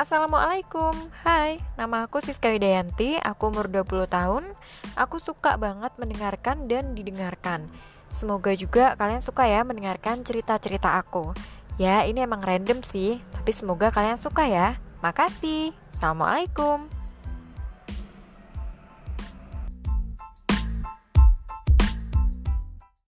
Assalamualaikum. Hai, nama aku Siska Widayanti Aku umur 20 tahun. Aku suka banget mendengarkan dan didengarkan. Semoga juga kalian suka ya mendengarkan cerita-cerita aku. Ya, ini emang random sih Tapi semoga kalian suka ya. Makasih. Assalamualaikum.